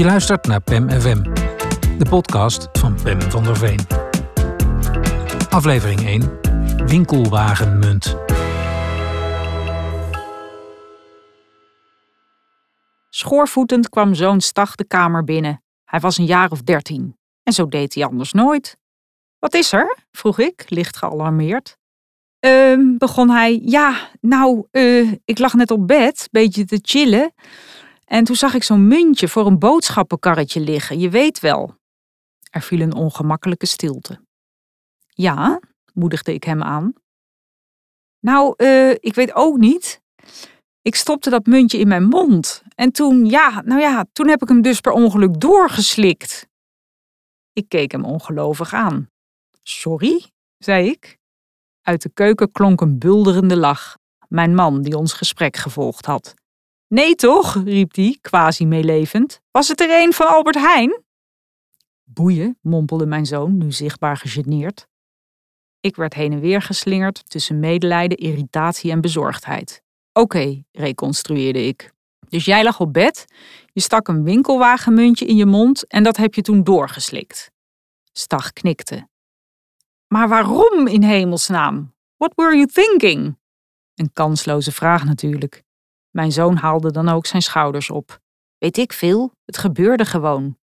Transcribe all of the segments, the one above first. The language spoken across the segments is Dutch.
Je luistert naar PEM FM, de podcast van Pem van der Veen. Aflevering 1: Winkelwagenmunt. Schoorvoetend kwam zoon Stag de kamer binnen. Hij was een jaar of dertien. En zo deed hij anders nooit. Wat is er? vroeg ik, licht gealarmeerd. Ehm, begon hij. Ja, nou, eh, ik lag net op bed, beetje te chillen. En toen zag ik zo'n muntje voor een boodschappenkarretje liggen, je weet wel. Er viel een ongemakkelijke stilte. Ja, moedigde ik hem aan. Nou, eh, ik weet ook niet. Ik stopte dat muntje in mijn mond. En toen, ja, nou ja, toen heb ik hem dus per ongeluk doorgeslikt. Ik keek hem ongelovig aan. Sorry, zei ik. Uit de keuken klonk een bulderende lach. Mijn man, die ons gesprek gevolgd had. Nee toch, riep hij, quasi meelevend. Was het er een van Albert Heijn? Boeien, mompelde mijn zoon, nu zichtbaar gegeneerd. Ik werd heen en weer geslingerd tussen medelijden, irritatie en bezorgdheid. Oké, reconstrueerde ik. Dus jij lag op bed, je stak een winkelwagenmuntje in je mond en dat heb je toen doorgeslikt. Stag knikte. Maar waarom in hemelsnaam? What were you thinking? Een kansloze vraag natuurlijk. Mijn zoon haalde dan ook zijn schouders op. Weet ik veel, het gebeurde gewoon.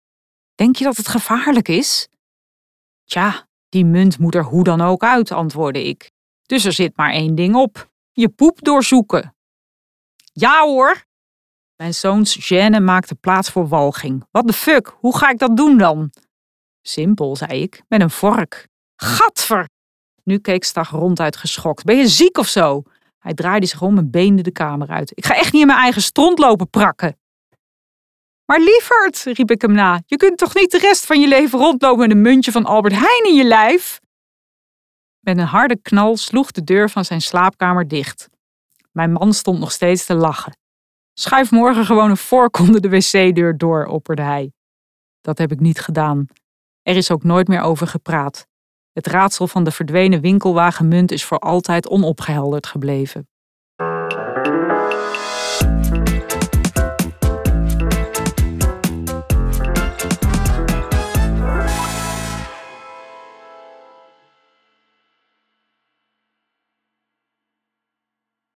Denk je dat het gevaarlijk is? Tja, die munt moet er hoe dan ook uit, antwoordde ik. Dus er zit maar één ding op: je poep doorzoeken. Ja hoor! Mijn zoons gêne maakte plaats voor walging. Wat de fuck, hoe ga ik dat doen dan? Simpel, zei ik, met een vork. Gadver! Nu keek Stag ronduit geschokt. Ben je ziek of zo? Hij draaide zich om en beende de kamer uit. Ik ga echt niet in mijn eigen stront lopen prakken. Maar lieverd, riep ik hem na, je kunt toch niet de rest van je leven rondlopen met een muntje van Albert Heijn in je lijf? Met een harde knal sloeg de deur van zijn slaapkamer dicht. Mijn man stond nog steeds te lachen. Schuif morgen gewoon een vork onder de wc-deur door, opperde hij. Dat heb ik niet gedaan. Er is ook nooit meer over gepraat. Het raadsel van de verdwenen winkelwagenmunt is voor altijd onopgehelderd gebleven.